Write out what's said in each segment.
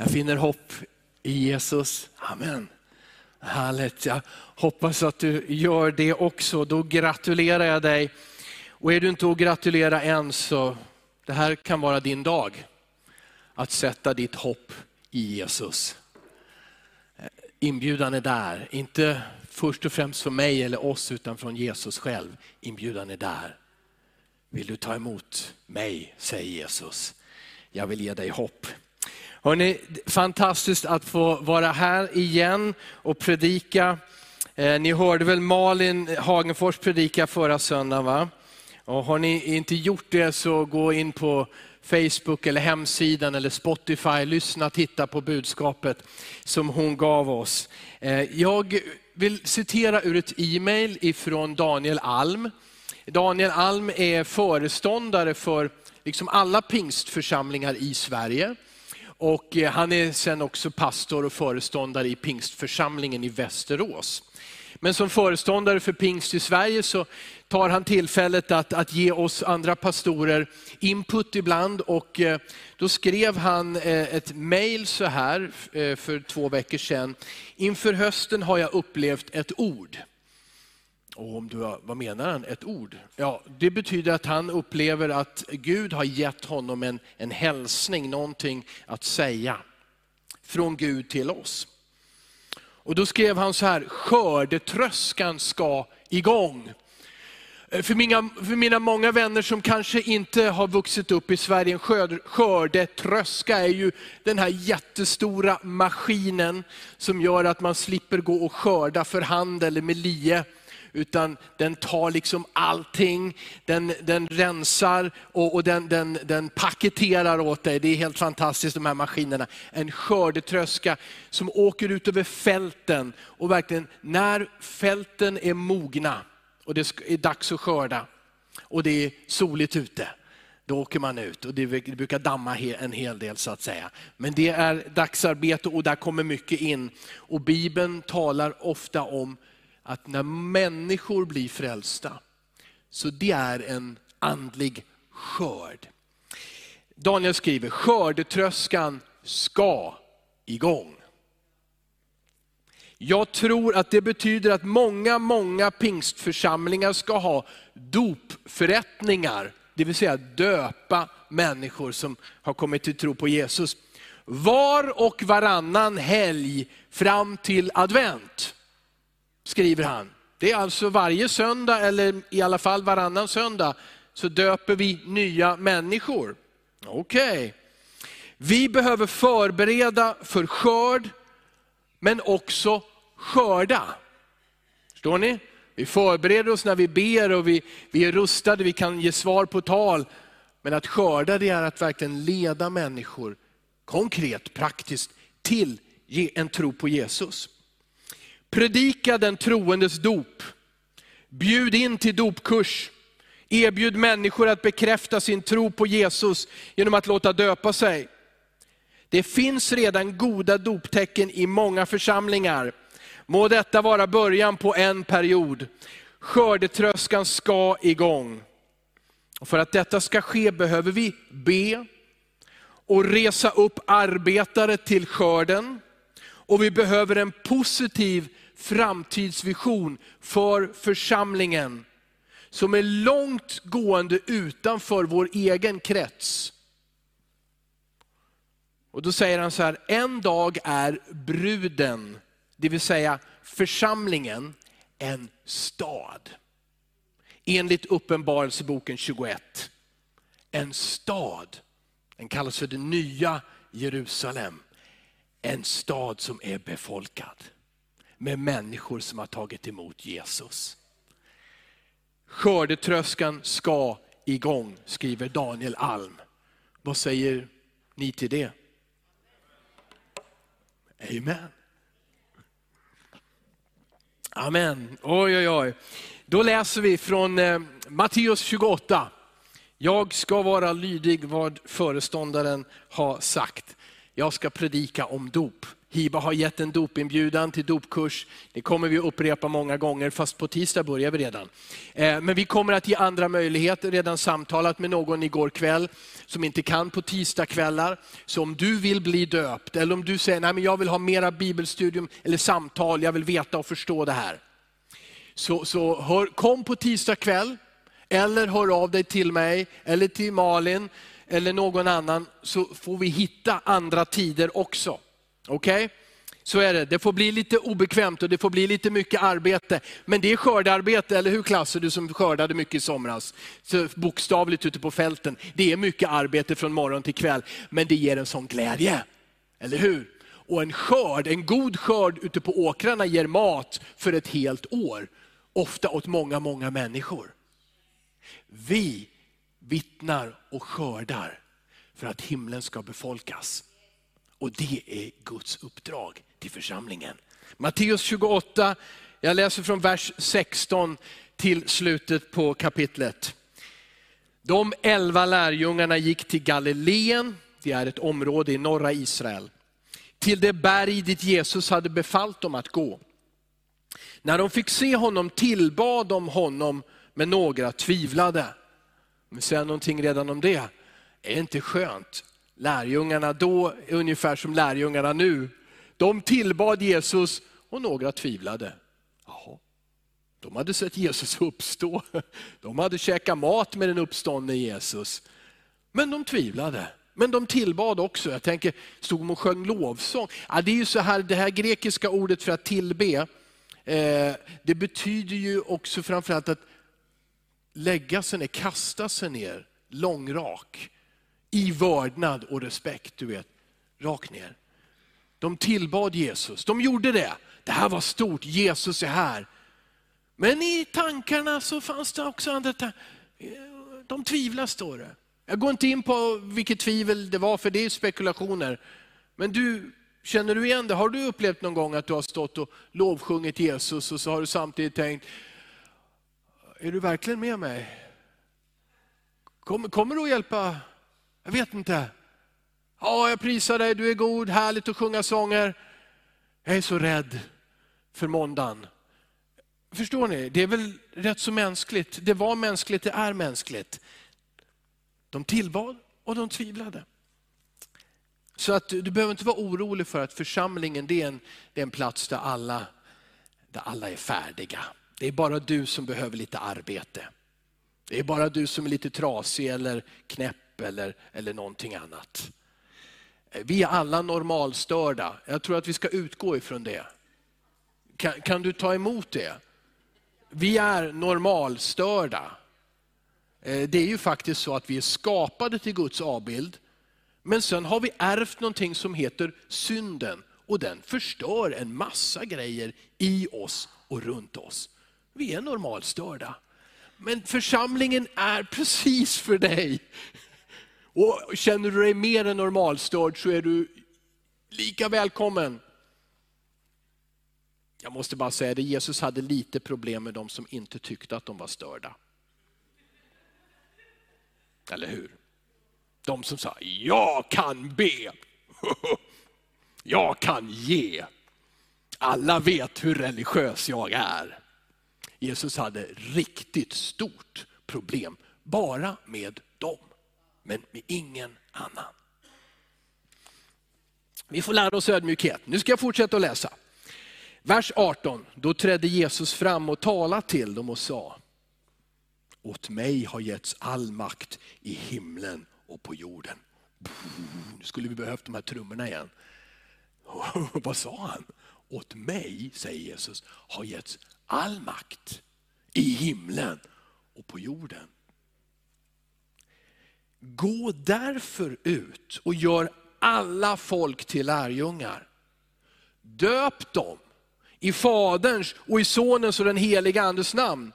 Jag finner hopp i Jesus. Amen. Härligt. Jag hoppas att du gör det också. Då gratulerar jag dig. Och är du inte att gratulera än så, det här kan vara din dag. Att sätta ditt hopp i Jesus. Inbjudan är där, inte först och främst för mig eller oss, utan från Jesus själv. Inbjudan är där. Vill du ta emot mig, säger Jesus. Jag vill ge dig hopp. Hörrni, fantastiskt att få vara här igen och predika. Eh, ni hörde väl Malin Hagenfors predika förra söndagen va? Och har ni inte gjort det så gå in på Facebook eller hemsidan eller Spotify, lyssna, titta på budskapet som hon gav oss. Eh, jag vill citera ur ett e-mail ifrån Daniel Alm. Daniel Alm är föreståndare för liksom alla pingstförsamlingar i Sverige. Och eh, han är sen också pastor och föreståndare i pingstförsamlingen i Västerås. Men som föreståndare för pingst i Sverige så tar han tillfället att, att ge oss andra pastorer input ibland. Och eh, då skrev han eh, ett mail så här för två veckor sedan. Inför hösten har jag upplevt ett ord. Och om du, vad menar han? Ett ord? Ja, det betyder att han upplever att Gud har gett honom en, en hälsning, någonting att säga. Från Gud till oss. Och då skrev han så här, skördetröskan ska igång. För mina, för mina många vänner som kanske inte har vuxit upp i Sverige, en skördetröska är ju den här jättestora maskinen som gör att man slipper gå och skörda för hand eller med lie utan den tar liksom allting, den, den rensar och, och den, den, den paketerar åt dig. Det är helt fantastiskt de här maskinerna. En skördetröska som åker ut över fälten och verkligen när fälten är mogna och det är dags att skörda och det är soligt ute, då åker man ut och det brukar damma en hel del så att säga. Men det är dagsarbete och där kommer mycket in. Och Bibeln talar ofta om att när människor blir frälsta, så det är en andlig skörd. Daniel skriver, skördetröskan ska igång. Jag tror att det betyder att många, många pingstförsamlingar ska ha dopförrättningar, det vill säga döpa människor som har kommit till tro på Jesus. Var och varannan helg fram till advent skriver han. Det är alltså varje söndag, eller i alla fall varannan söndag, så döper vi nya människor. Okej. Okay. Vi behöver förbereda för skörd, men också skörda. Förstår ni? Vi förbereder oss när vi ber och vi, vi är rustade, vi kan ge svar på tal. Men att skörda det är att verkligen leda människor konkret, praktiskt till en tro på Jesus. Predika den troendes dop. Bjud in till dopkurs. Erbjud människor att bekräfta sin tro på Jesus genom att låta döpa sig. Det finns redan goda doptecken i många församlingar. Må detta vara början på en period. Skördetröskan ska igång. Och för att detta ska ske behöver vi be och resa upp arbetare till skörden. Och vi behöver en positiv framtidsvision för församlingen, som är långt gående utanför vår egen krets. Och då säger han så här, en dag är bruden, det vill säga församlingen, en stad. Enligt Uppenbarelseboken 21. En stad, den kallas för det nya Jerusalem en stad som är befolkad med människor som har tagit emot Jesus. Skördetröskan ska igång, skriver Daniel Alm. Vad säger ni till det? Amen. Amen. Oj, oj, oj. Då läser vi från eh, Matteus 28. Jag ska vara lydig vad föreståndaren har sagt jag ska predika om dop. Hiba har gett en dopinbjudan till dopkurs. Det kommer vi upprepa många gånger, fast på tisdag börjar vi redan. Eh, men vi kommer att ge andra möjligheter, redan samtalat med någon igår kväll som inte kan på tisdagskvällar. Så om du vill bli döpt, eller om du säger, nej men jag vill ha mera bibelstudium eller samtal, jag vill veta och förstå det här. Så, så hör, kom på tisdag kväll, eller hör av dig till mig, eller till Malin, eller någon annan, så får vi hitta andra tider också. Okej? Okay? Så är det. Det får bli lite obekvämt och det får bli lite mycket arbete. Men det är skördearbete, eller hur Klasse, du som skördade mycket i somras? Så bokstavligt ute på fälten. Det är mycket arbete från morgon till kväll, men det ger en sån glädje. Eller hur? Och en skörd, en god skörd ute på åkrarna ger mat för ett helt år. Ofta åt många, många människor. Vi vittnar och skördar för att himlen ska befolkas. Och det är Guds uppdrag till församlingen. Matteus 28, jag läser från vers 16 till slutet på kapitlet. De elva lärjungarna gick till Galileen, det är ett område i norra Israel, till det berg dit Jesus hade befallt dem att gå. När de fick se honom tillbad de honom, men några tvivlade. Men säga någonting redan om det. Är det inte skönt? Lärjungarna då är ungefär som lärjungarna nu. De tillbad Jesus och några tvivlade. Jaha. De hade sett Jesus uppstå. De hade käkat mat med den uppståndne Jesus. Men de tvivlade. Men de tillbad också. Jag tänker, stod de och sjöng lovsång? Ja, det är ju så här, det här grekiska ordet för att tillbe, eh, det betyder ju också framförallt att lägga sig ner, kasta sig ner, långrak. I vördnad och respekt, du vet. Rakt ner. De tillbad Jesus, de gjorde det. Det här var stort, Jesus är här. Men i tankarna så fanns det också andra tankar. De tvivlar står det. Jag går inte in på vilket tvivel det var, för det är spekulationer. Men du, känner du igen det? Har du upplevt någon gång att du har stått och lovsjungit Jesus och så har du samtidigt tänkt, är du verkligen med mig? Kommer, kommer du att hjälpa? Jag vet inte. Ja, jag prisar dig, du är god, härligt att sjunga sånger. Jag är så rädd för måndagen. Förstår ni? Det är väl rätt så mänskligt. Det var mänskligt, det är mänskligt. De tillbad och de tvivlade. Så att du behöver inte vara orolig för att församlingen det är en, det är en plats där alla, där alla är färdiga. Det är bara du som behöver lite arbete. Det är bara du som är lite trasig eller knäpp eller, eller någonting annat. Vi är alla normalstörda. Jag tror att vi ska utgå ifrån det. Kan, kan du ta emot det? Vi är normalstörda. Eh, det är ju faktiskt så att vi är skapade till Guds avbild. Men sen har vi ärvt någonting som heter synden. Och den förstör en massa grejer i oss och runt oss. Vi är normalstörda. Men församlingen är precis för dig. Och känner du dig mer än normalstörd så är du lika välkommen. Jag måste bara säga det, Jesus hade lite problem med de som inte tyckte att de var störda. Eller hur? De som sa, jag kan be. Jag kan ge. Alla vet hur religiös jag är. Jesus hade riktigt stort problem bara med dem men med ingen annan. Vi får lära oss ödmjukhet. Nu ska jag fortsätta att läsa. Vers 18, då trädde Jesus fram och talade till dem och sa, åt mig har getts all makt i himlen och på jorden. Nu skulle vi behövt de här trummorna igen. Vad sa han? Åt mig, säger Jesus, har getts all makt i himlen och på jorden. Gå därför ut och gör alla folk till lärjungar. Döp dem i Faderns och i Sonens och den heliga Andes namn.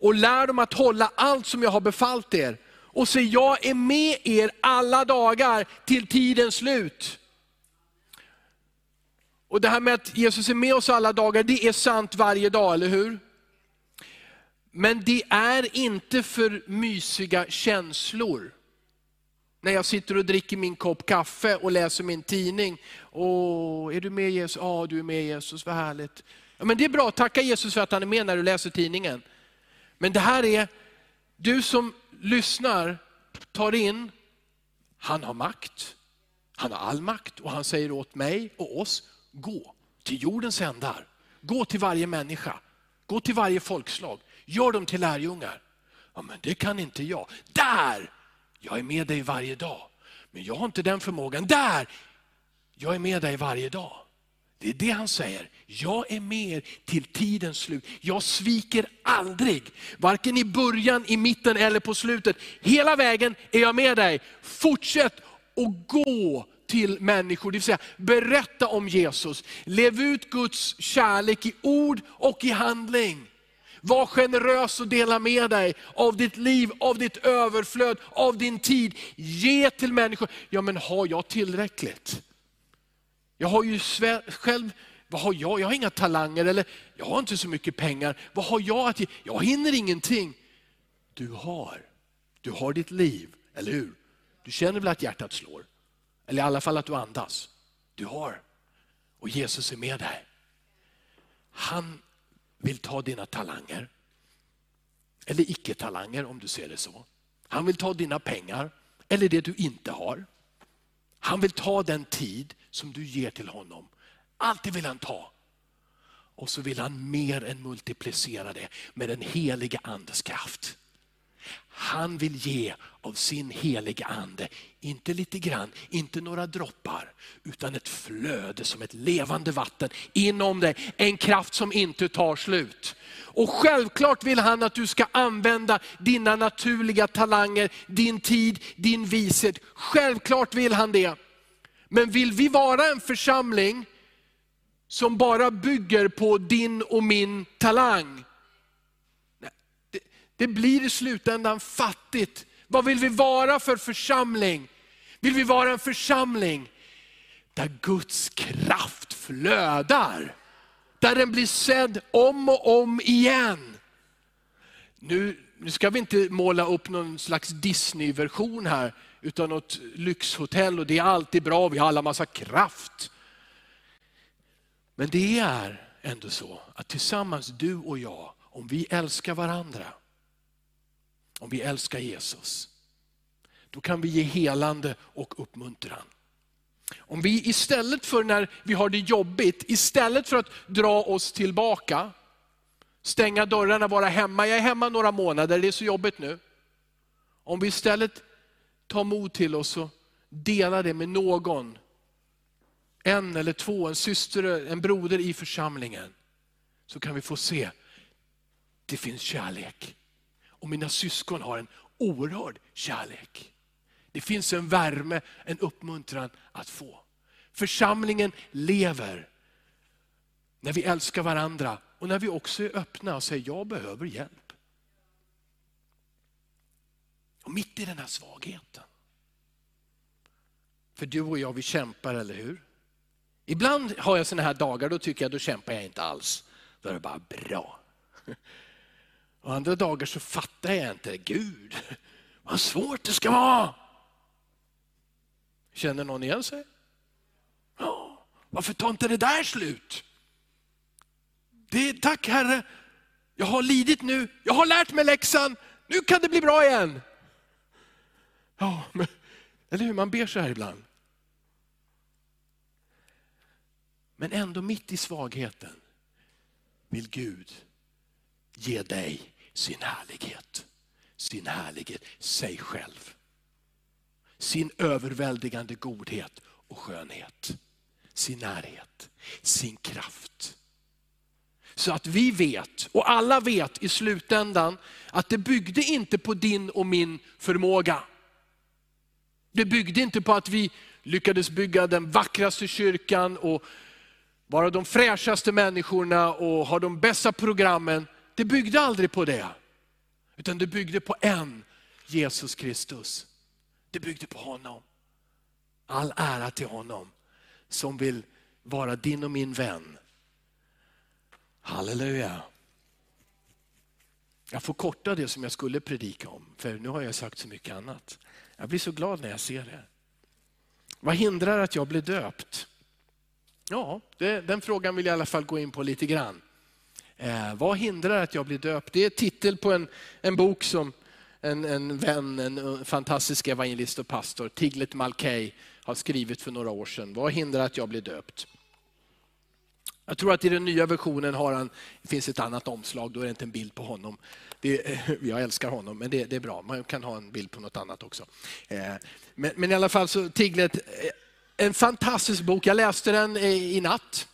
Och lär dem att hålla allt som jag har befallt er. Och se, jag är med er alla dagar till tidens slut. Och det här med att Jesus är med oss alla dagar, det är sant varje dag, eller hur? Men det är inte för mysiga känslor när jag sitter och dricker min kopp kaffe och läser min tidning. Åh, är du med Jesus? Ja, du är med Jesus, vad härligt. Ja, men det är bra, tacka Jesus för att han är med när du läser tidningen. Men det här är, du som lyssnar, tar in Han har makt. Han har all makt och han säger åt mig och oss, gå till jordens ändar. Gå till varje människa. Gå till varje folkslag. Gör dem till lärjungar. Ja, men det kan inte jag. Där! Jag är med dig varje dag. Men jag har inte den förmågan. Där! Jag är med dig varje dag. Det är det han säger. Jag är med er till tidens slut. Jag sviker aldrig. Varken i början, i mitten eller på slutet. Hela vägen är jag med dig. Fortsätt att gå till människor, det vill säga berätta om Jesus. Lev ut Guds kärlek i ord och i handling. Var generös och dela med dig av ditt liv, av ditt överflöd, av din tid. Ge till människor. Ja men har jag tillräckligt? Jag har ju själv, vad har jag? Jag har inga talanger eller jag har inte så mycket pengar. Vad har jag att ge? Jag hinner ingenting. Du har, du har ditt liv, eller hur? Du känner väl att hjärtat slår? Eller i alla fall att du andas. Du har. Och Jesus är med dig. Han vill ta dina talanger. Eller icke-talanger om du ser det så. Han vill ta dina pengar, eller det du inte har. Han vill ta den tid som du ger till honom. Allt det vill han ta. Och så vill han mer än multiplicera det med den heliga andes kraft. Han vill ge av sin heliga ande, inte lite grann, inte några droppar, utan ett flöde som ett levande vatten inom dig. En kraft som inte tar slut. Och självklart vill han att du ska använda dina naturliga talanger, din tid, din vishet. Självklart vill han det. Men vill vi vara en församling som bara bygger på din och min talang, det blir i slutändan fattigt. Vad vill vi vara för församling? Vill vi vara en församling där Guds kraft flödar? Där den blir sedd om och om igen. Nu, nu ska vi inte måla upp någon slags Disney-version här, utan något lyxhotell och det är alltid bra, vi har alla massa kraft. Men det är ändå så att tillsammans du och jag, om vi älskar varandra, om vi älskar Jesus, då kan vi ge helande och uppmuntran. Om vi istället för när vi har det jobbigt, istället för att dra oss tillbaka, stänga dörrarna, vara hemma. Jag är hemma några månader, det är så jobbigt nu. Om vi istället tar mod till oss och delar det med någon, en eller två, en syster, en broder i församlingen, så kan vi få se, det finns kärlek. Och mina syskon har en oerhörd kärlek. Det finns en värme, en uppmuntran att få. Församlingen lever när vi älskar varandra och när vi också är öppna och säger, jag behöver hjälp. Och mitt i den här svagheten. För du och jag, vi kämpar, eller hur? Ibland har jag sådana här dagar, då tycker jag, då kämpar jag inte alls. Då är det bara bra. Och andra dagar så fattar jag inte, Gud, vad svårt det ska vara. Känner någon igen sig? Ja, varför tar inte det där slut? Det är, tack Herre, jag har lidit nu, jag har lärt mig läxan, nu kan det bli bra igen. Ja, men, eller hur, man ber så här ibland. Men ändå mitt i svagheten vill Gud ge dig sin härlighet. Sin härlighet, sig själv. Sin överväldigande godhet och skönhet. Sin närhet, sin kraft. Så att vi vet, och alla vet i slutändan, att det byggde inte på din och min förmåga. Det byggde inte på att vi lyckades bygga den vackraste kyrkan och vara de fräschaste människorna och ha de bästa programmen. Det byggde aldrig på det. Utan det byggde på en, Jesus Kristus. Det byggde på honom. All ära till honom som vill vara din och min vän. Halleluja. Jag får korta det som jag skulle predika om, för nu har jag sagt så mycket annat. Jag blir så glad när jag ser det. Vad hindrar att jag blir döpt? Ja, det, den frågan vill jag i alla fall gå in på lite grann. Eh, vad hindrar att jag blir döpt? Det är titel på en, en bok som en, en vän, en eh, fantastisk evangelist och pastor, Tiglet Malkey, har skrivit för några år sedan. Vad hindrar att jag blir döpt? Jag tror att i den nya versionen har han, det finns ett annat omslag, då är det inte en bild på honom. Det, eh, jag älskar honom, men det, det, är bra. Man kan ha en bild på något annat också. Eh, men, men i alla fall, så Tiglet, eh, en fantastisk bok. Jag läste den i natt.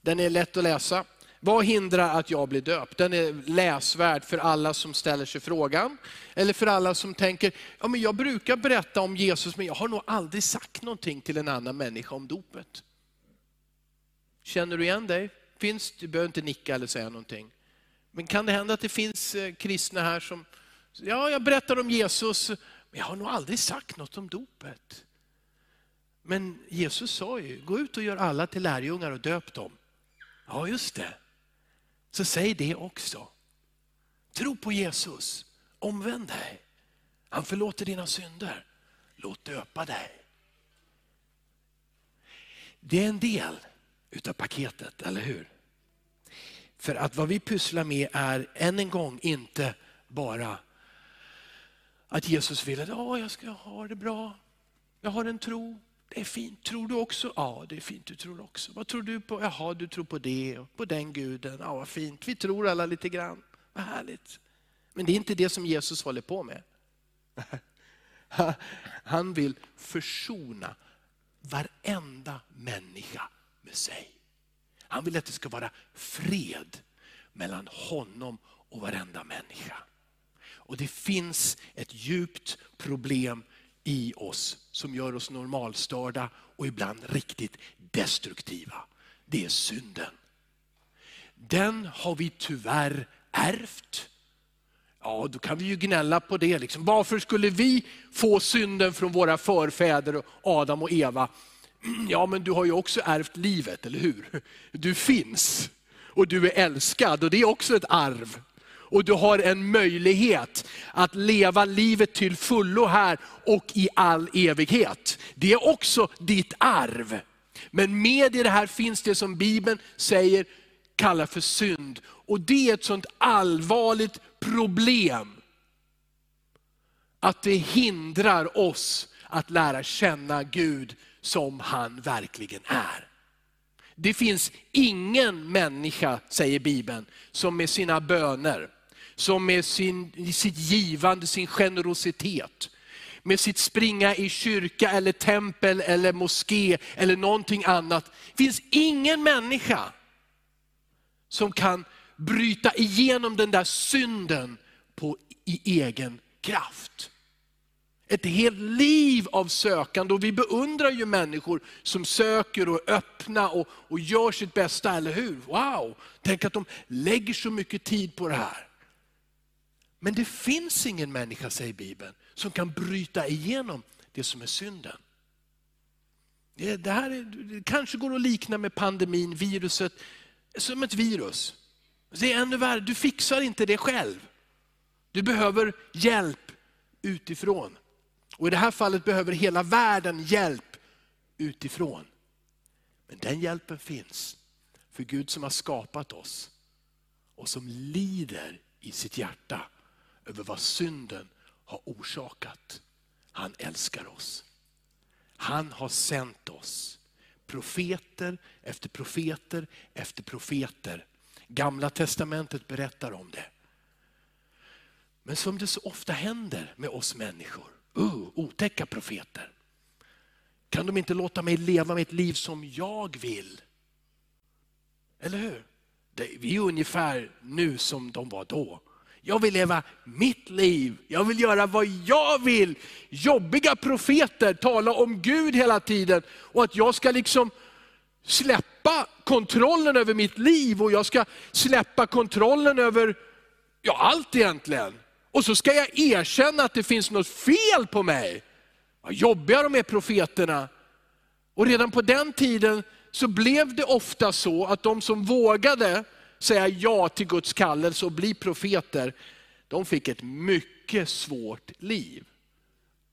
Den är lätt att läsa. Vad hindrar att jag blir döpt? Den är läsvärd för alla som ställer sig frågan. Eller för alla som tänker, ja, men jag brukar berätta om Jesus men jag har nog aldrig sagt någonting till en annan människa om dopet. Känner du igen dig? Finns, du behöver inte nicka eller säga någonting. Men kan det hända att det finns eh, kristna här som, ja jag berättar om Jesus, men jag har nog aldrig sagt något om dopet. Men Jesus sa ju, gå ut och gör alla till lärjungar och döp dem. Ja just det. Så säg det också. Tro på Jesus, omvänd dig. Han förlåter dina synder. Låt döpa dig. Det är en del utav paketet, eller hur? För att vad vi pysslar med är än en gång inte bara att Jesus vill att jag ska ha det bra, jag har en tro, det är fint. Tror du också? Ja, det är fint, du tror också. Vad tror du på? Jaha, du tror på det och på den guden. Ja, vad fint. Vi tror alla lite grann. Vad härligt. Men det är inte det som Jesus håller på med. Han vill försona varenda människa med sig. Han vill att det ska vara fred mellan honom och varenda människa. Och det finns ett djupt problem i oss som gör oss normalstörda och ibland riktigt destruktiva. Det är synden. Den har vi tyvärr ärvt. Ja, då kan vi ju gnälla på det. Liksom. Varför skulle vi få synden från våra förfäder Adam och Eva? Ja, men du har ju också ärvt livet, eller hur? Du finns och du är älskad och det är också ett arv. Och du har en möjlighet att leva livet till fullo här och i all evighet. Det är också ditt arv. Men med i det här finns det som Bibeln säger kallar för synd. Och det är ett sånt allvarligt problem. Att det hindrar oss att lära känna Gud som han verkligen är. Det finns ingen människa, säger Bibeln, som med sina böner, som med sin, sitt givande, sin generositet, med sitt springa i kyrka eller tempel eller moské eller någonting annat. Det finns ingen människa som kan bryta igenom den där synden på, i egen kraft. Ett helt liv av sökande och vi beundrar ju människor som söker och öppnar och, och gör sitt bästa, eller hur? Wow, tänk att de lägger så mycket tid på det här. Men det finns ingen människa, säger Bibeln, som kan bryta igenom det som är synden. Det, här är, det kanske går att likna med pandemin, viruset, som ett virus. Det är ännu värre, du fixar inte det själv. Du behöver hjälp utifrån. Och I det här fallet behöver hela världen hjälp utifrån. Men den hjälpen finns för Gud som har skapat oss och som lider i sitt hjärta över vad synden har orsakat. Han älskar oss. Han har sänt oss. Profeter efter profeter efter profeter. Gamla testamentet berättar om det. Men som det så ofta händer med oss människor, uh, otäcka profeter. Kan de inte låta mig leva mitt liv som jag vill? Eller hur? vi är ungefär nu som de var då. Jag vill leva mitt liv. Jag vill göra vad jag vill. Jobbiga profeter talar om Gud hela tiden och att jag ska liksom släppa kontrollen över mitt liv och jag ska släppa kontrollen över ja, allt egentligen. Och så ska jag erkänna att det finns något fel på mig. Vad jobbiga de är profeterna. Och redan på den tiden så blev det ofta så att de som vågade säga ja till Guds kallelse och bli profeter, de fick ett mycket svårt liv.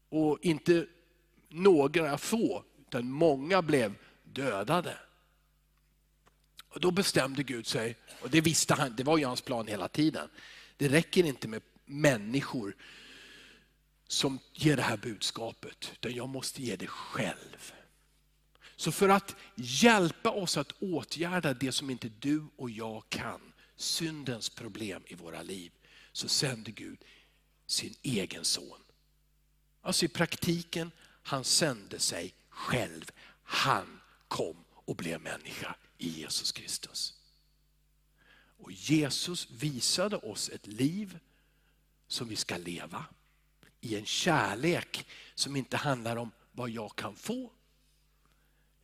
Och inte några få, utan många blev dödade. Och Då bestämde Gud sig, och det visste han, det var ju hans plan hela tiden. Det räcker inte med människor som ger det här budskapet, utan jag måste ge det själv. Så för att hjälpa oss att åtgärda det som inte du och jag kan, syndens problem i våra liv, så sände Gud sin egen son. Alltså i praktiken, han sände sig själv. Han kom och blev människa i Jesus Kristus. Och Jesus visade oss ett liv som vi ska leva i en kärlek som inte handlar om vad jag kan få,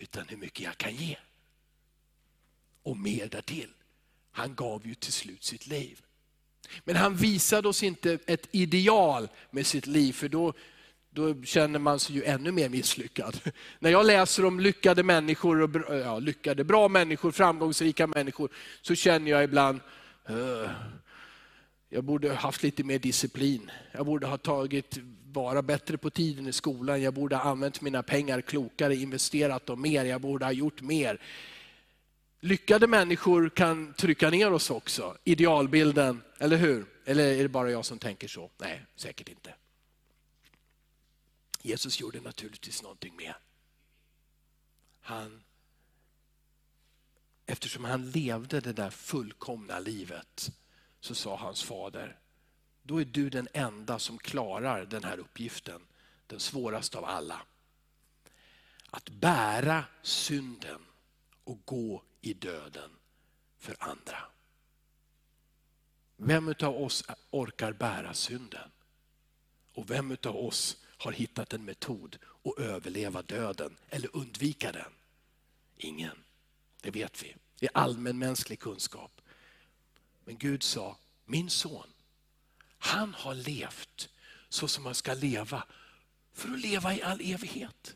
utan hur mycket jag kan ge. Och mer därtill. Han gav ju till slut sitt liv. Men han visade oss inte ett ideal med sitt liv, för då, då känner man sig ju ännu mer misslyckad. När jag läser om lyckade människor, och, ja, lyckade, bra människor, framgångsrika människor, så känner jag ibland, uh, jag borde haft lite mer disciplin. Jag borde ha tagit vara bättre på tiden i skolan. Jag borde ha använt mina pengar klokare, investerat dem mer. Jag borde ha gjort mer. Lyckade människor kan trycka ner oss också, idealbilden, eller hur? Eller är det bara jag som tänker så? Nej, säkert inte. Jesus gjorde naturligtvis någonting mer. Han, eftersom han levde det där fullkomna livet så sa hans fader, då är du den enda som klarar den här uppgiften, den svåraste av alla. Att bära synden och gå i döden för andra. Vem av oss orkar bära synden? Och vem av oss har hittat en metod att överleva döden eller undvika den? Ingen. Det vet vi. Det är allmänmänsklig kunskap. Men Gud sa, min son, han har levt så som man ska leva för att leva i all evighet.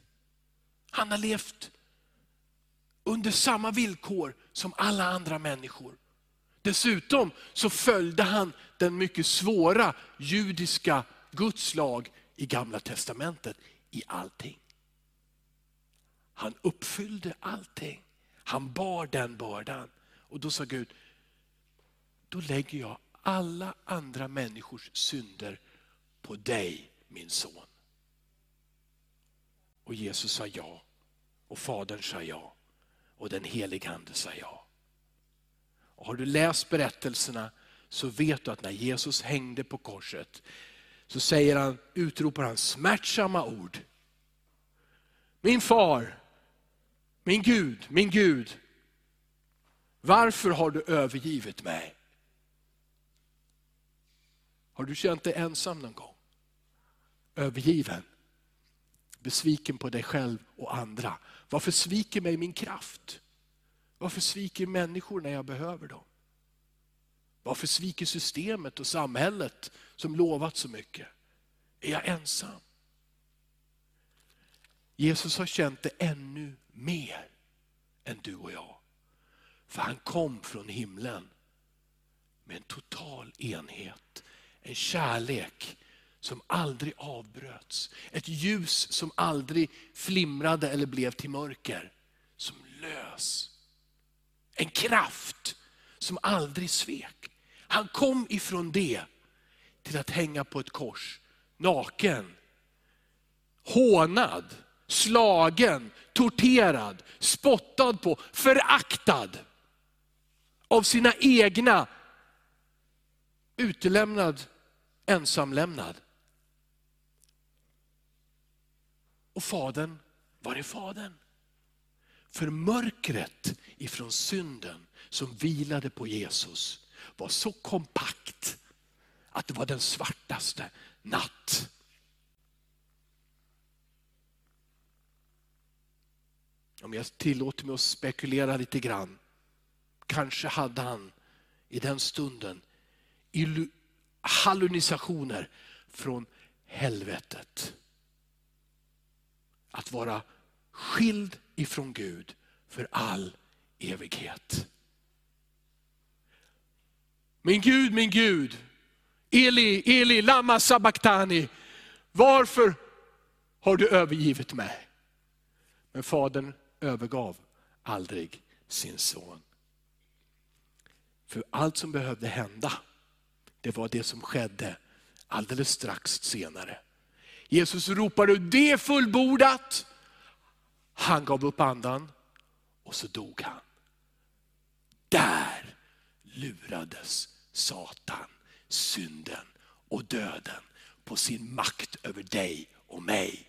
Han har levt under samma villkor som alla andra människor. Dessutom så följde han den mycket svåra judiska Guds lag i gamla testamentet i allting. Han uppfyllde allting. Han bar den bördan. Och då sa Gud, då lägger jag alla andra människors synder på dig, min son. Och Jesus sa ja. Och Fadern sa ja. Och den helige Ande sa ja. Och har du läst berättelserna så vet du att när Jesus hängde på korset så säger han, utropar han smärtsamma ord. Min far, min Gud, min Gud, varför har du övergivit mig? Har du känt dig ensam någon gång? Övergiven? Besviken på dig själv och andra? Varför sviker mig min kraft? Varför sviker människor när jag behöver dem? Varför sviker systemet och samhället som lovat så mycket? Är jag ensam? Jesus har känt det ännu mer än du och jag. För han kom från himlen med en total enhet en kärlek som aldrig avbröts. Ett ljus som aldrig flimrade eller blev till mörker. Som lös. En kraft som aldrig svek. Han kom ifrån det till att hänga på ett kors, naken, hånad, slagen, torterad, spottad på, föraktad av sina egna, utelämnad ensamlämnad. Och fadern, var är fadern? För mörkret ifrån synden som vilade på Jesus var så kompakt att det var den svartaste natt. Om jag tillåter mig att spekulera lite grann. Kanske hade han i den stunden hallucinationer från helvetet. Att vara skild ifrån Gud för all evighet. Min Gud, min Gud, Eli, Eli, lama sabachthani. Varför har du övergivit mig? Men fadern övergav aldrig sin son. För allt som behövde hända det var det som skedde alldeles strax senare. Jesus ropade, det är fullbordat. Han gav upp andan och så dog han. Där lurades Satan, synden och döden på sin makt över dig och mig.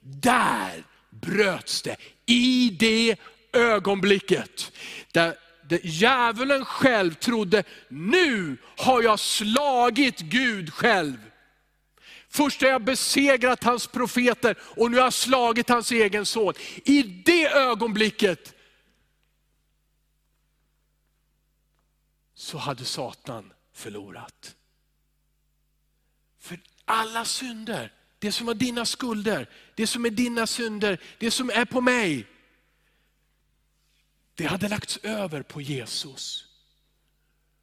Där bröts det, i det ögonblicket. Där, djävulen själv trodde, nu har jag slagit Gud själv. Först har jag besegrat hans profeter och nu har jag slagit hans egen son. I det ögonblicket så hade Satan förlorat. För alla synder, det som var dina skulder, det som är dina synder, det som är på mig, det hade lagts över på Jesus.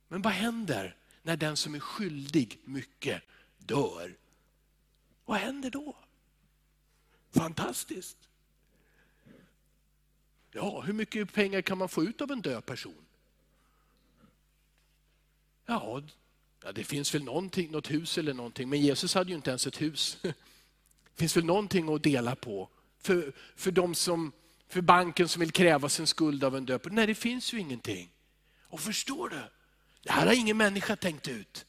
Men vad händer när den som är skyldig mycket dör? Vad händer då? Fantastiskt. Ja, hur mycket pengar kan man få ut av en död person? Ja, det finns väl någonting, något hus eller någonting, men Jesus hade ju inte ens ett hus. Det finns väl någonting att dela på för, för, de som, för banken som vill kräva sin skuld av en döpare. Nej, det finns ju ingenting. Och förstår du, det här har ingen människa tänkt ut.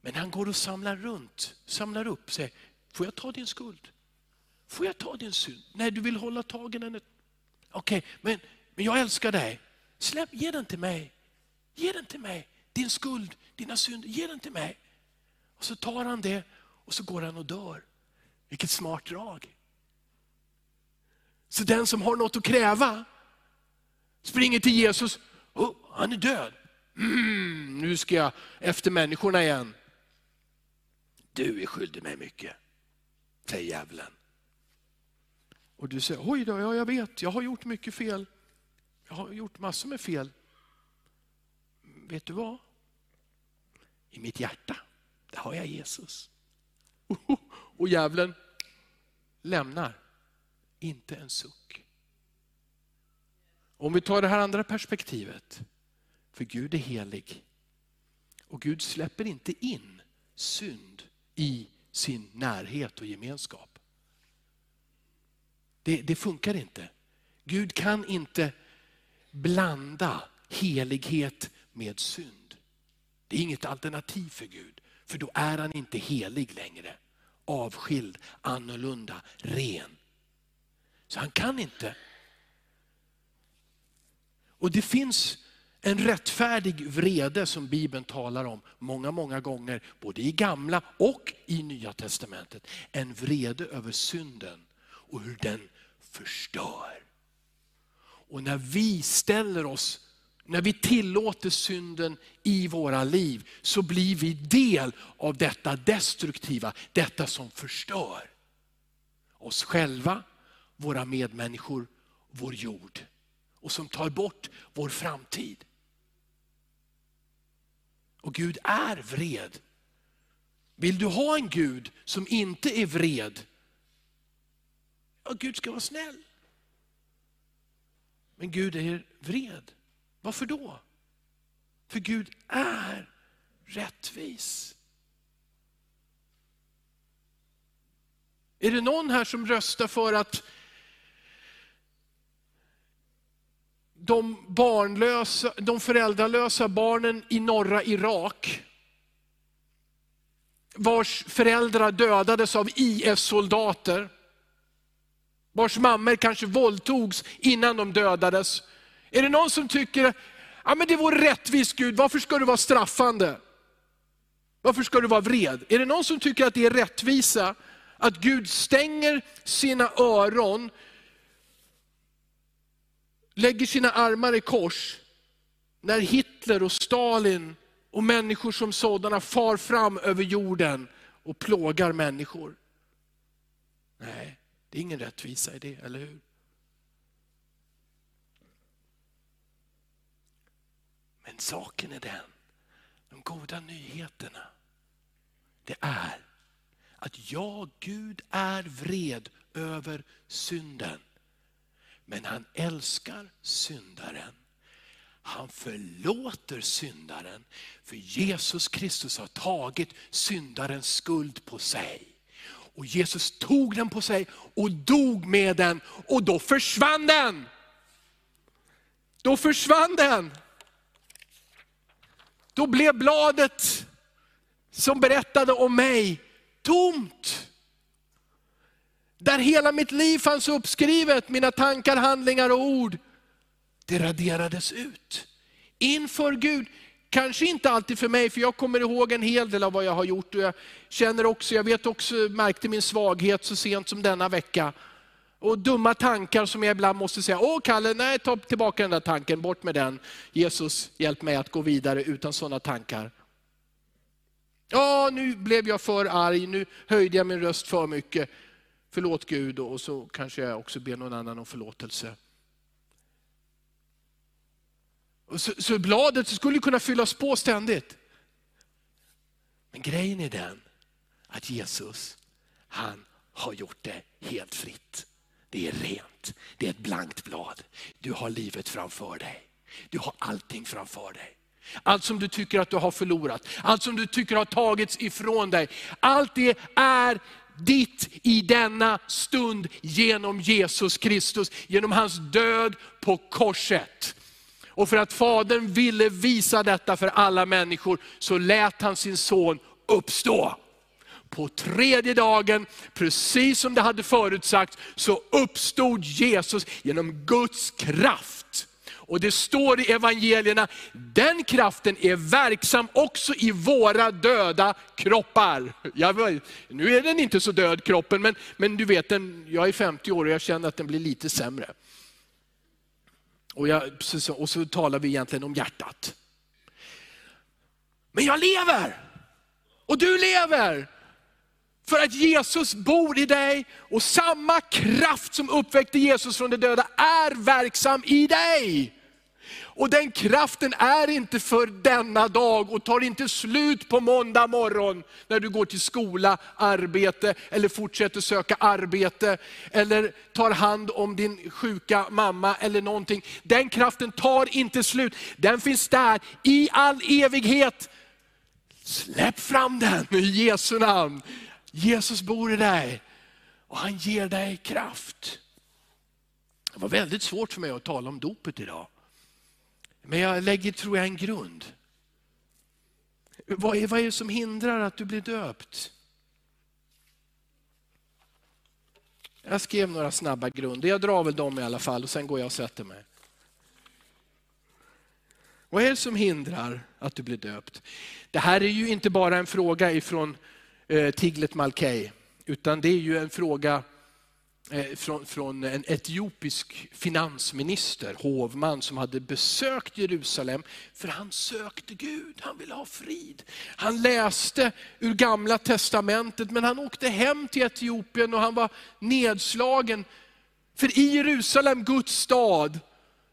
Men han går och samlar runt, samlar upp, säger, får jag ta din skuld? Får jag ta din synd? Nej, du vill hålla tag i den. Okej, okay, men, men jag älskar dig. Släpp, ge den till mig. Ge den till mig. Din skuld, dina synder, ge den till mig. Och så tar han det och så går han och dör. Vilket smart drag. Så den som har något att kräva springer till Jesus. Oh, han är död. Mm, nu ska jag efter människorna igen. Du är skyldig mig mycket, säger djävulen. Och du säger, oj då, ja, jag vet, jag har gjort mycket fel. Jag har gjort massor med fel. Vet du vad? I mitt hjärta, där har jag Jesus. Och djävulen lämnar inte en suck. Om vi tar det här andra perspektivet, för Gud är helig. Och Gud släpper inte in synd i sin närhet och gemenskap. Det, det funkar inte. Gud kan inte blanda helighet med synd. Det är inget alternativ för Gud, för då är han inte helig längre. Avskild, annorlunda, ren. Så han kan inte. Och det finns en rättfärdig vrede som Bibeln talar om många, många gånger, både i gamla och i nya testamentet. En vrede över synden och hur den förstör. Och när vi ställer oss när vi tillåter synden i våra liv så blir vi del av detta destruktiva, detta som förstör oss själva, våra medmänniskor, vår jord och som tar bort vår framtid. Och Gud är vred. Vill du ha en Gud som inte är vred? Ja, Gud ska vara snäll. Men Gud är vred. Varför då? För Gud är rättvis. Är det någon här som röstar för att de, barnlösa, de föräldralösa barnen i norra Irak, vars föräldrar dödades av IS-soldater, vars mammor kanske våldtogs innan de dödades, är det någon som tycker, ja men det vore rättvist Gud, varför ska du vara straffande? Varför ska du vara vred? Är det någon som tycker att det är rättvisa att Gud stänger sina öron, lägger sina armar i kors, när Hitler och Stalin och människor som sådana far fram över jorden och plågar människor? Nej, det är ingen rättvisa i det, eller hur? Men saken är den, de goda nyheterna, det är att jag, Gud är vred över synden. Men han älskar syndaren. Han förlåter syndaren, för Jesus Kristus har tagit syndarens skuld på sig. Och Jesus tog den på sig och dog med den och då försvann den. Då försvann den. Då blev bladet som berättade om mig tomt. Där hela mitt liv fanns uppskrivet, mina tankar, handlingar och ord, det raderades ut. Inför Gud, kanske inte alltid för mig, för jag kommer ihåg en hel del av vad jag har gjort. Och jag känner också, jag vet också, märkte min svaghet så sent som denna vecka. Och dumma tankar som jag ibland måste säga, åh Kalle, nej ta tillbaka den där tanken, bort med den. Jesus, hjälp mig att gå vidare utan sådana tankar. Ja, nu blev jag för arg, nu höjde jag min röst för mycket. Förlåt Gud och så kanske jag också ber någon annan om förlåtelse. Så, så bladet skulle kunna fyllas på ständigt. Men grejen är den att Jesus, han har gjort det helt fritt. Det är rent, det är ett blankt blad. Du har livet framför dig. Du har allting framför dig. Allt som du tycker att du har förlorat, allt som du tycker har tagits ifrån dig. Allt det är ditt i denna stund genom Jesus Kristus, genom hans död på korset. Och för att Fadern ville visa detta för alla människor, så lät han sin son uppstå. På tredje dagen, precis som det hade förutsagt, så uppstod Jesus genom Guds kraft. Och det står i evangelierna, den kraften är verksam också i våra döda kroppar. Jag, nu är den inte så död kroppen, men, men du vet, den, jag är 50 år och jag känner att den blir lite sämre. Och, jag, och så talar vi egentligen om hjärtat. Men jag lever! Och du lever! För att Jesus bor i dig och samma kraft som uppväckte Jesus från de döda är verksam i dig. Och den kraften är inte för denna dag och tar inte slut på måndag morgon när du går till skola, arbete eller fortsätter söka arbete. Eller tar hand om din sjuka mamma eller någonting. Den kraften tar inte slut. Den finns där i all evighet. Släpp fram den i Jesu namn. Jesus bor i dig och han ger dig kraft. Det var väldigt svårt för mig att tala om dopet idag. Men jag lägger, tror jag, en grund. Vad är, vad är det som hindrar att du blir döpt? Jag skrev några snabba grunder, jag drar väl dem i alla fall och sen går jag och sätter mig. Vad är det som hindrar att du blir döpt? Det här är ju inte bara en fråga ifrån eh, Tiglet Malkei, utan det är ju en fråga Eh, från, från en etiopisk finansminister, hovman, som hade besökt Jerusalem, för han sökte Gud, han ville ha frid. Han läste ur gamla testamentet, men han åkte hem till Etiopien och han var nedslagen. För i Jerusalem, Guds stad,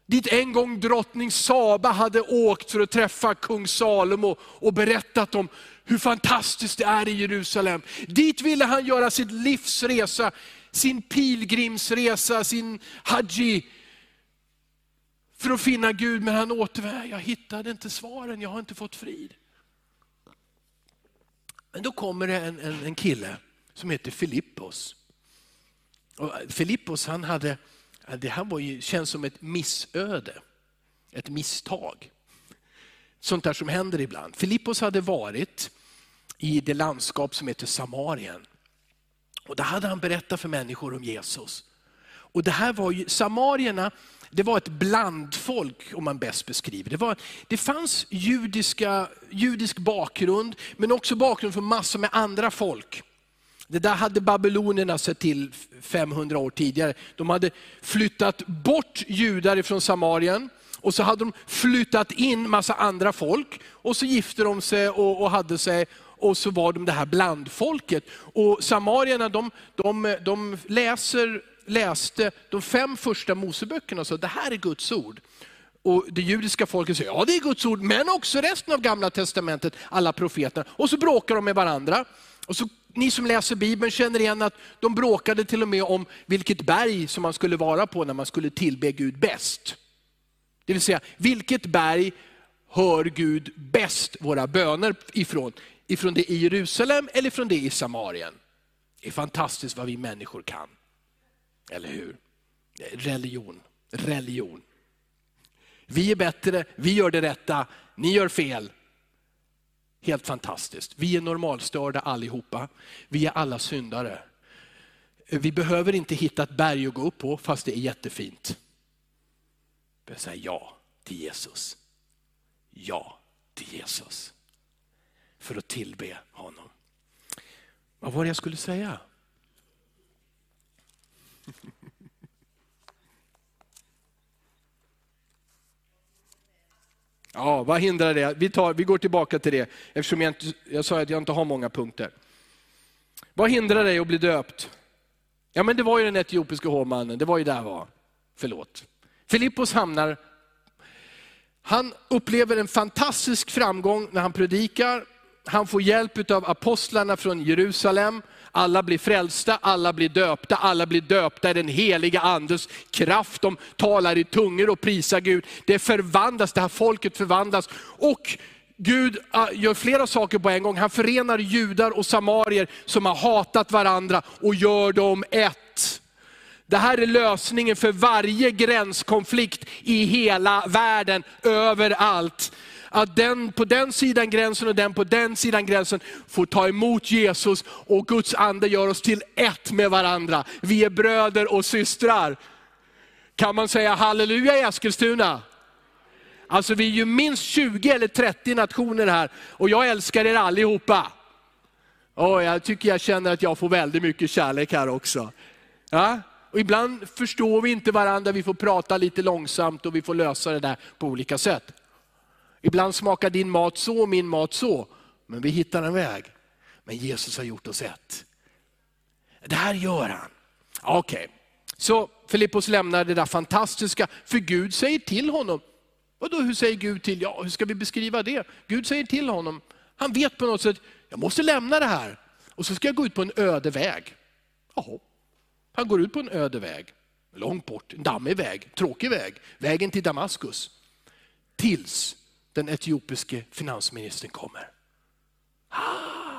dit en gång drottning Saba hade åkt för att träffa kung Salomo och berättat om hur fantastiskt det är i Jerusalem. Dit ville han göra sitt livs resa sin pilgrimsresa, sin haji, för att finna Gud, men han återvände. Jag hittade inte svaren, jag har inte fått frid. Men då kommer det en, en, en kille som heter Filippos. Och Filippos han hade, det här var ju, känns som ett missöde, ett misstag. Sånt där som händer ibland. Filippos hade varit i det landskap som heter Samarien. Och där hade han berättat för människor om Jesus. Och det här var ju, samarierna, det var ett blandfolk om man bäst beskriver det. Var, det fanns judiska, judisk bakgrund, men också bakgrund från massor med andra folk. Det där hade babylonierna sett till 500 år tidigare. De hade flyttat bort judar från Samarien, och så hade de flyttat in massa andra folk, och så gifte de sig och, och hade sig, och så var de det här blandfolket. Och samarierna de, de, de läser, läste de fem första Moseböckerna och sa, det här är Guds ord. Och det judiska folket säger, ja det är Guds ord, men också resten av gamla testamentet, alla profeterna. Och så bråkar de med varandra. Och så, ni som läser Bibeln känner igen att de bråkade till och med om vilket berg som man skulle vara på när man skulle tillbe Gud bäst. Det vill säga, vilket berg hör Gud bäst våra böner ifrån? Ifrån det i Jerusalem eller från det i Samarien. Det är fantastiskt vad vi människor kan. Eller hur? Religion, religion. Vi är bättre, vi gör det rätta, ni gör fel. Helt fantastiskt. Vi är normalstörda allihopa. Vi är alla syndare. Vi behöver inte hitta ett berg att gå upp på, fast det är jättefint. Vi säger ja till Jesus. Ja till Jesus. För att tillbe honom. Vad var det jag skulle säga? Ja, vad hindrar det? Vi, tar, vi går tillbaka till det, eftersom jag, inte, jag sa att jag inte har många punkter. Vad hindrar dig att bli döpt? Ja, men det var ju den etiopiska hovmannen, det var ju där var. Förlåt. Filippos hamnar, han upplever en fantastisk framgång när han predikar. Han får hjälp av apostlarna från Jerusalem. Alla blir frälsta, alla blir döpta, alla blir döpta i den heliga andes kraft. De talar i tungor och prisar Gud. Det förvandlas, det här folket förvandlas. Och Gud ah, gör flera saker på en gång. Han förenar judar och samarier som har hatat varandra och gör dem ett. Det här är lösningen för varje gränskonflikt i hela världen, överallt att den på den sidan gränsen och den på den sidan gränsen får ta emot Jesus och Guds ande gör oss till ett med varandra. Vi är bröder och systrar. Kan man säga halleluja i Eskilstuna? Alltså vi är ju minst 20 eller 30 nationer här och jag älskar er allihopa. Och jag tycker jag känner att jag får väldigt mycket kärlek här också. Ja? Och ibland förstår vi inte varandra, vi får prata lite långsamt och vi får lösa det där på olika sätt. Ibland smakar din mat så och min mat så, men vi hittar en väg. Men Jesus har gjort oss ett. Det här gör han. Okej, okay. så Filippos lämnar det där fantastiska, för Gud säger till honom. Vadå hur säger Gud till? Ja, hur ska vi beskriva det? Gud säger till honom, han vet på något sätt, jag måste lämna det här. Och så ska jag gå ut på en öde väg. Jaha. Han går ut på en öde väg, långt bort, en dammig väg, tråkig väg, vägen till Damaskus. Tills den etiopiske finansministern kommer. Ah!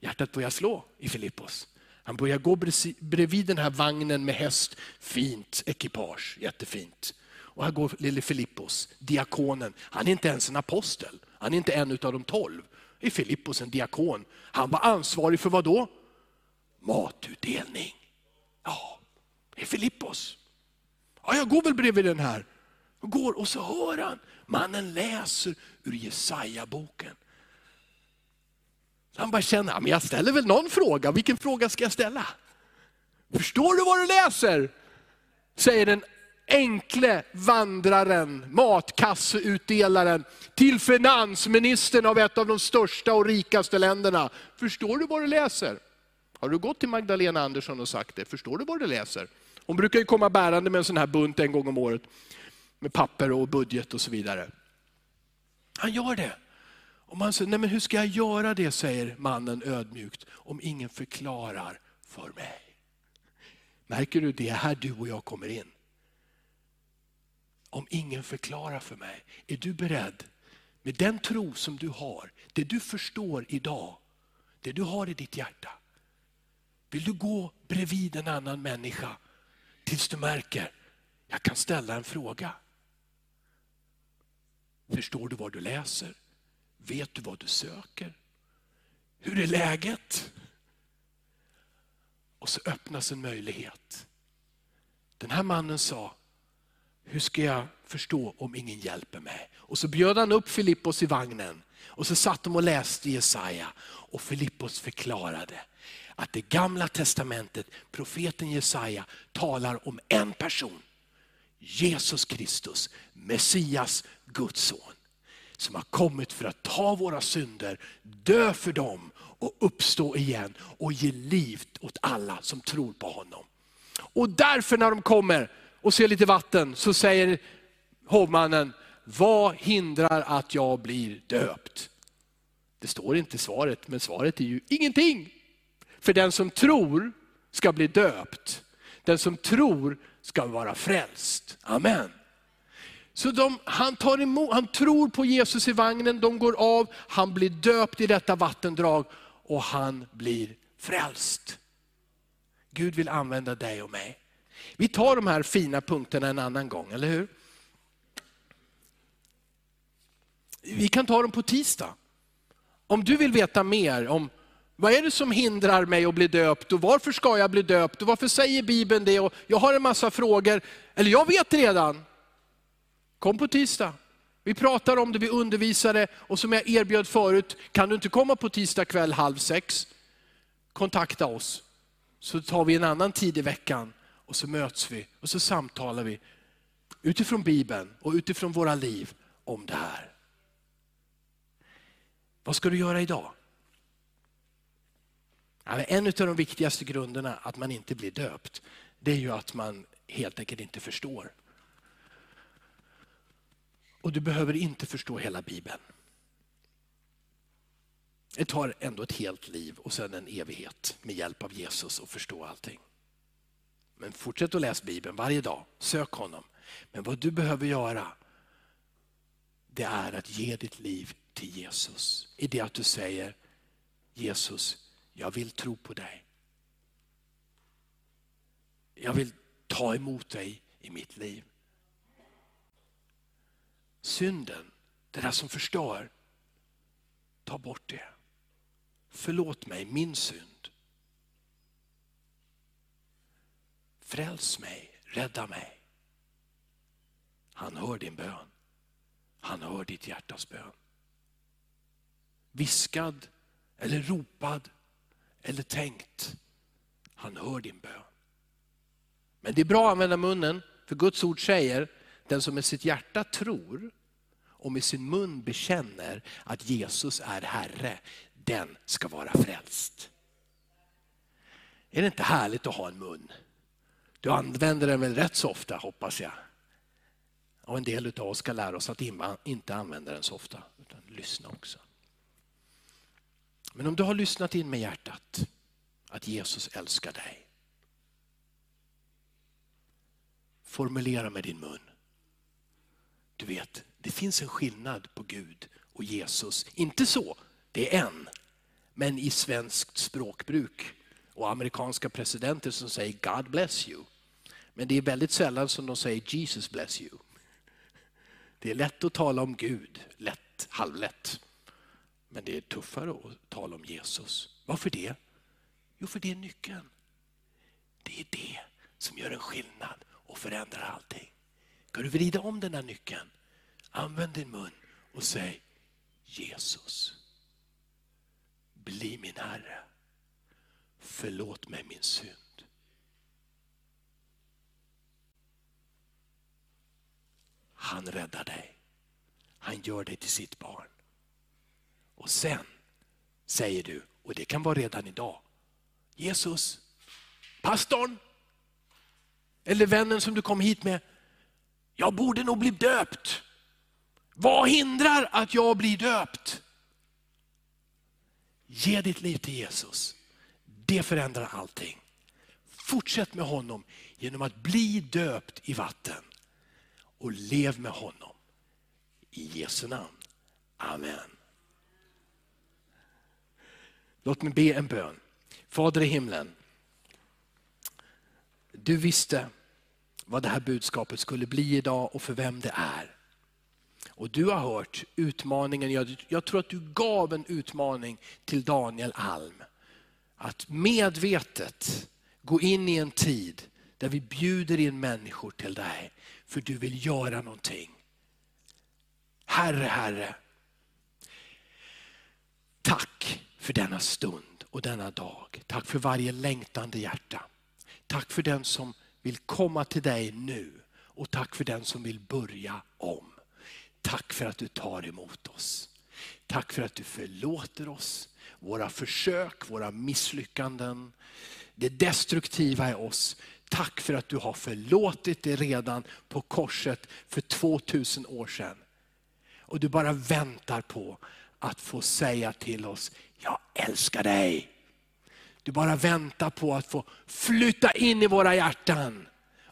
Hjärtat börjar slå i Filippos. Han börjar gå bredvid den här vagnen med häst, fint ekipage, jättefint. Och här går lille Filippos, diakonen. Han är inte ens en apostel, han är inte en av de tolv. Är Filippos en diakon? Han var ansvarig för vad då? Matutdelning. Ja, det är Filippos. Ja, jag går väl bredvid den här. Och går och så hör han Mannen läser ur Jesaja-boken. Han bara känner, men jag ställer väl någon fråga, vilken fråga ska jag ställa? Förstår du vad du läser? Säger den enkle vandraren, matkasseutdelaren till finansministern av ett av de största och rikaste länderna. Förstår du vad du läser? Har du gått till Magdalena Andersson och sagt det? Förstår du vad du läser? Hon brukar ju komma bärande med en sån här bunt en gång om året med papper och budget och så vidare. Han gör det. Och man säger, nej men hur ska jag göra det, säger mannen ödmjukt, om ingen förklarar för mig. Märker du, det är här du och jag kommer in. Om ingen förklarar för mig, är du beredd med den tro som du har, det du förstår idag, det du har i ditt hjärta. Vill du gå bredvid en annan människa tills du märker, jag kan ställa en fråga. Förstår du vad du läser? Vet du vad du söker? Hur är läget? Och så öppnas en möjlighet. Den här mannen sa, hur ska jag förstå om ingen hjälper mig? Och så bjöd han upp Filippos i vagnen och så satt de och läste Jesaja och Filippos förklarade att det gamla testamentet, profeten Jesaja talar om en person Jesus Kristus, Messias, Guds son. Som har kommit för att ta våra synder, dö för dem och uppstå igen och ge liv åt alla som tror på honom. Och därför när de kommer och ser lite vatten så säger hovmannen, vad hindrar att jag blir döpt? Det står inte i svaret, men svaret är ju ingenting. För den som tror ska bli döpt. Den som tror ska vara frälst. Amen. Så de, han, tar emot, han tror på Jesus i vagnen, de går av, han blir döpt i detta vattendrag och han blir frälst. Gud vill använda dig och mig. Vi tar de här fina punkterna en annan gång, eller hur? Vi kan ta dem på tisdag. Om du vill veta mer om vad är det som hindrar mig att bli döpt och varför ska jag bli döpt och varför säger Bibeln det? Och jag har en massa frågor, eller jag vet redan. Kom på tisdag. Vi pratar om det, vi undervisar det och som jag erbjöd förut, kan du inte komma på tisdag kväll halv sex, kontakta oss. Så tar vi en annan tid i veckan och så möts vi och så samtalar vi utifrån Bibeln och utifrån våra liv om det här. Vad ska du göra idag? En av de viktigaste grunderna att man inte blir döpt, det är ju att man helt enkelt inte förstår. Och du behöver inte förstå hela Bibeln. Det tar ändå ett helt liv och sen en evighet med hjälp av Jesus att förstå allting. Men fortsätt att läsa Bibeln varje dag, sök honom. Men vad du behöver göra, det är att ge ditt liv till Jesus. I det att du säger, Jesus, jag vill tro på dig. Jag vill ta emot dig i mitt liv. Synden, det där som förstör, ta bort det. Förlåt mig min synd. Fräls mig, rädda mig. Han hör din bön. Han hör ditt hjärtas bön. Viskad eller ropad eller tänkt. Han hör din bön. Men det är bra att använda munnen, för Guds ord säger, den som med sitt hjärta tror och med sin mun bekänner att Jesus är Herre, den ska vara frälst. Är det inte härligt att ha en mun? Du använder den väl rätt så ofta hoppas jag. Och en del av oss ska lära oss att inte använda den så ofta, utan lyssna också. Men om du har lyssnat in med hjärtat att Jesus älskar dig. Formulera med din mun. Du vet, det finns en skillnad på Gud och Jesus. Inte så, det är en. Men i svenskt språkbruk och amerikanska presidenter som säger God bless you. Men det är väldigt sällan som de säger Jesus bless you. Det är lätt att tala om Gud, lätt, halvlätt. Men det är tuffare att tala om Jesus. Varför det? Jo, för det är nyckeln. Det är det som gör en skillnad och förändrar allting. Ska du vrida om den här nyckeln, använd din mun och säg Jesus, bli min Herre. Förlåt mig min synd. Han räddar dig. Han gör dig till sitt barn. Och sen säger du, och det kan vara redan idag, Jesus, pastorn eller vännen som du kom hit med, jag borde nog bli döpt. Vad hindrar att jag blir döpt? Ge ditt liv till Jesus. Det förändrar allting. Fortsätt med honom genom att bli döpt i vatten och lev med honom. I Jesu namn. Amen. Låt mig be en bön. Fader i himlen, du visste vad det här budskapet skulle bli idag och för vem det är. Och du har hört utmaningen, jag, jag tror att du gav en utmaning till Daniel Alm. Att medvetet gå in i en tid där vi bjuder in människor till dig, för du vill göra någonting. Herre, Herre, tack för denna stund och denna dag. Tack för varje längtande hjärta. Tack för den som vill komma till dig nu och tack för den som vill börja om. Tack för att du tar emot oss. Tack för att du förlåter oss, våra försök, våra misslyckanden, det destruktiva i oss. Tack för att du har förlåtit det redan på korset för 2000 år sedan. Och du bara väntar på att få säga till oss, jag älskar dig. Du bara väntar på att få flytta in i våra hjärtan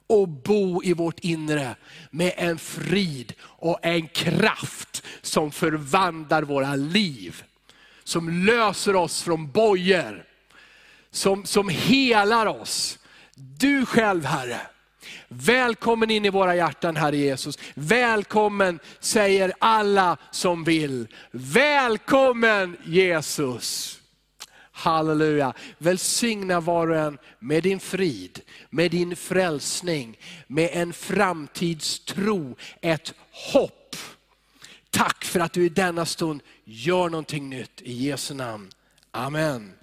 och bo i vårt inre med en frid och en kraft som förvandlar våra liv. Som löser oss från bojor. som, som helar oss. Du själv Herre. Välkommen in i våra hjärtan Herre Jesus. Välkommen säger alla som vill. Välkommen Jesus. Halleluja. Välsigna var och en med din frid, med din frälsning, med en framtidstro, ett hopp. Tack för att du i denna stund gör någonting nytt. I Jesu namn. Amen.